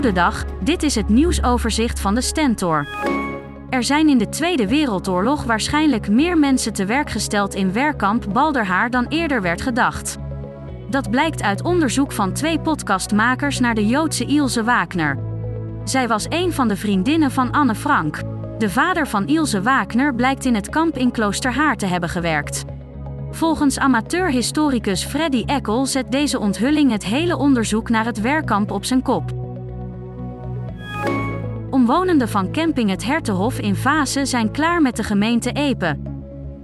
Goedendag, dit is het nieuwsoverzicht van de Stentor. Er zijn in de Tweede Wereldoorlog waarschijnlijk meer mensen te werk gesteld in werkkamp Balderhaar dan eerder werd gedacht. Dat blijkt uit onderzoek van twee podcastmakers naar de Joodse Ilse Wagner. Zij was een van de vriendinnen van Anne Frank. De vader van Ilse Wagner blijkt in het kamp in Kloosterhaar te hebben gewerkt. Volgens amateurhistoricus Freddy Eckel zet deze onthulling het hele onderzoek naar het werkkamp op zijn kop. Omwonenden van camping Het Hertenhof in Vase zijn klaar met de gemeente Epe.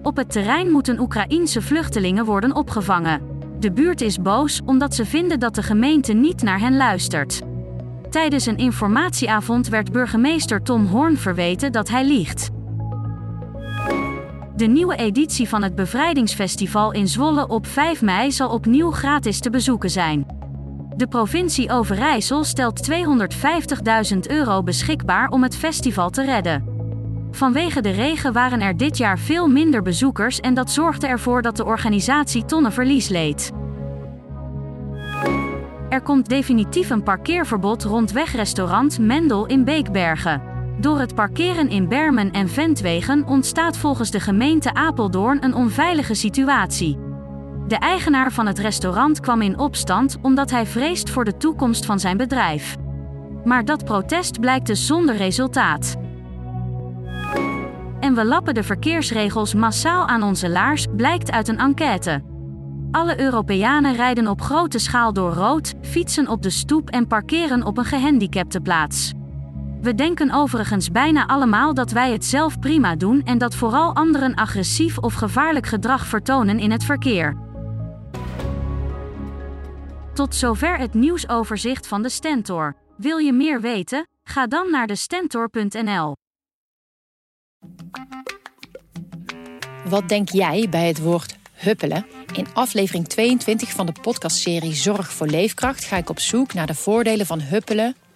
Op het terrein moeten Oekraïense vluchtelingen worden opgevangen. De buurt is boos omdat ze vinden dat de gemeente niet naar hen luistert. Tijdens een informatieavond werd burgemeester Tom Hoorn verweten dat hij liegt. De nieuwe editie van het Bevrijdingsfestival in Zwolle op 5 mei zal opnieuw gratis te bezoeken zijn. De provincie Overijssel stelt 250.000 euro beschikbaar om het festival te redden. Vanwege de regen waren er dit jaar veel minder bezoekers en dat zorgde ervoor dat de organisatie tonnen verlies leed. Er komt definitief een parkeerverbod rond wegrestaurant Mendel in Beekbergen. Door het parkeren in bermen en ventwegen ontstaat volgens de gemeente Apeldoorn een onveilige situatie. De eigenaar van het restaurant kwam in opstand omdat hij vreest voor de toekomst van zijn bedrijf. Maar dat protest blijkt dus zonder resultaat. En we lappen de verkeersregels massaal aan onze laars, blijkt uit een enquête. Alle Europeanen rijden op grote schaal door rood, fietsen op de stoep en parkeren op een gehandicapte plaats. We denken overigens bijna allemaal dat wij het zelf prima doen en dat vooral anderen agressief of gevaarlijk gedrag vertonen in het verkeer. Tot zover het nieuwsoverzicht van de Stentor. Wil je meer weten? Ga dan naar de stentor.nl. Wat denk jij bij het woord huppelen? In aflevering 22 van de podcastserie Zorg voor Leefkracht ga ik op zoek naar de voordelen van huppelen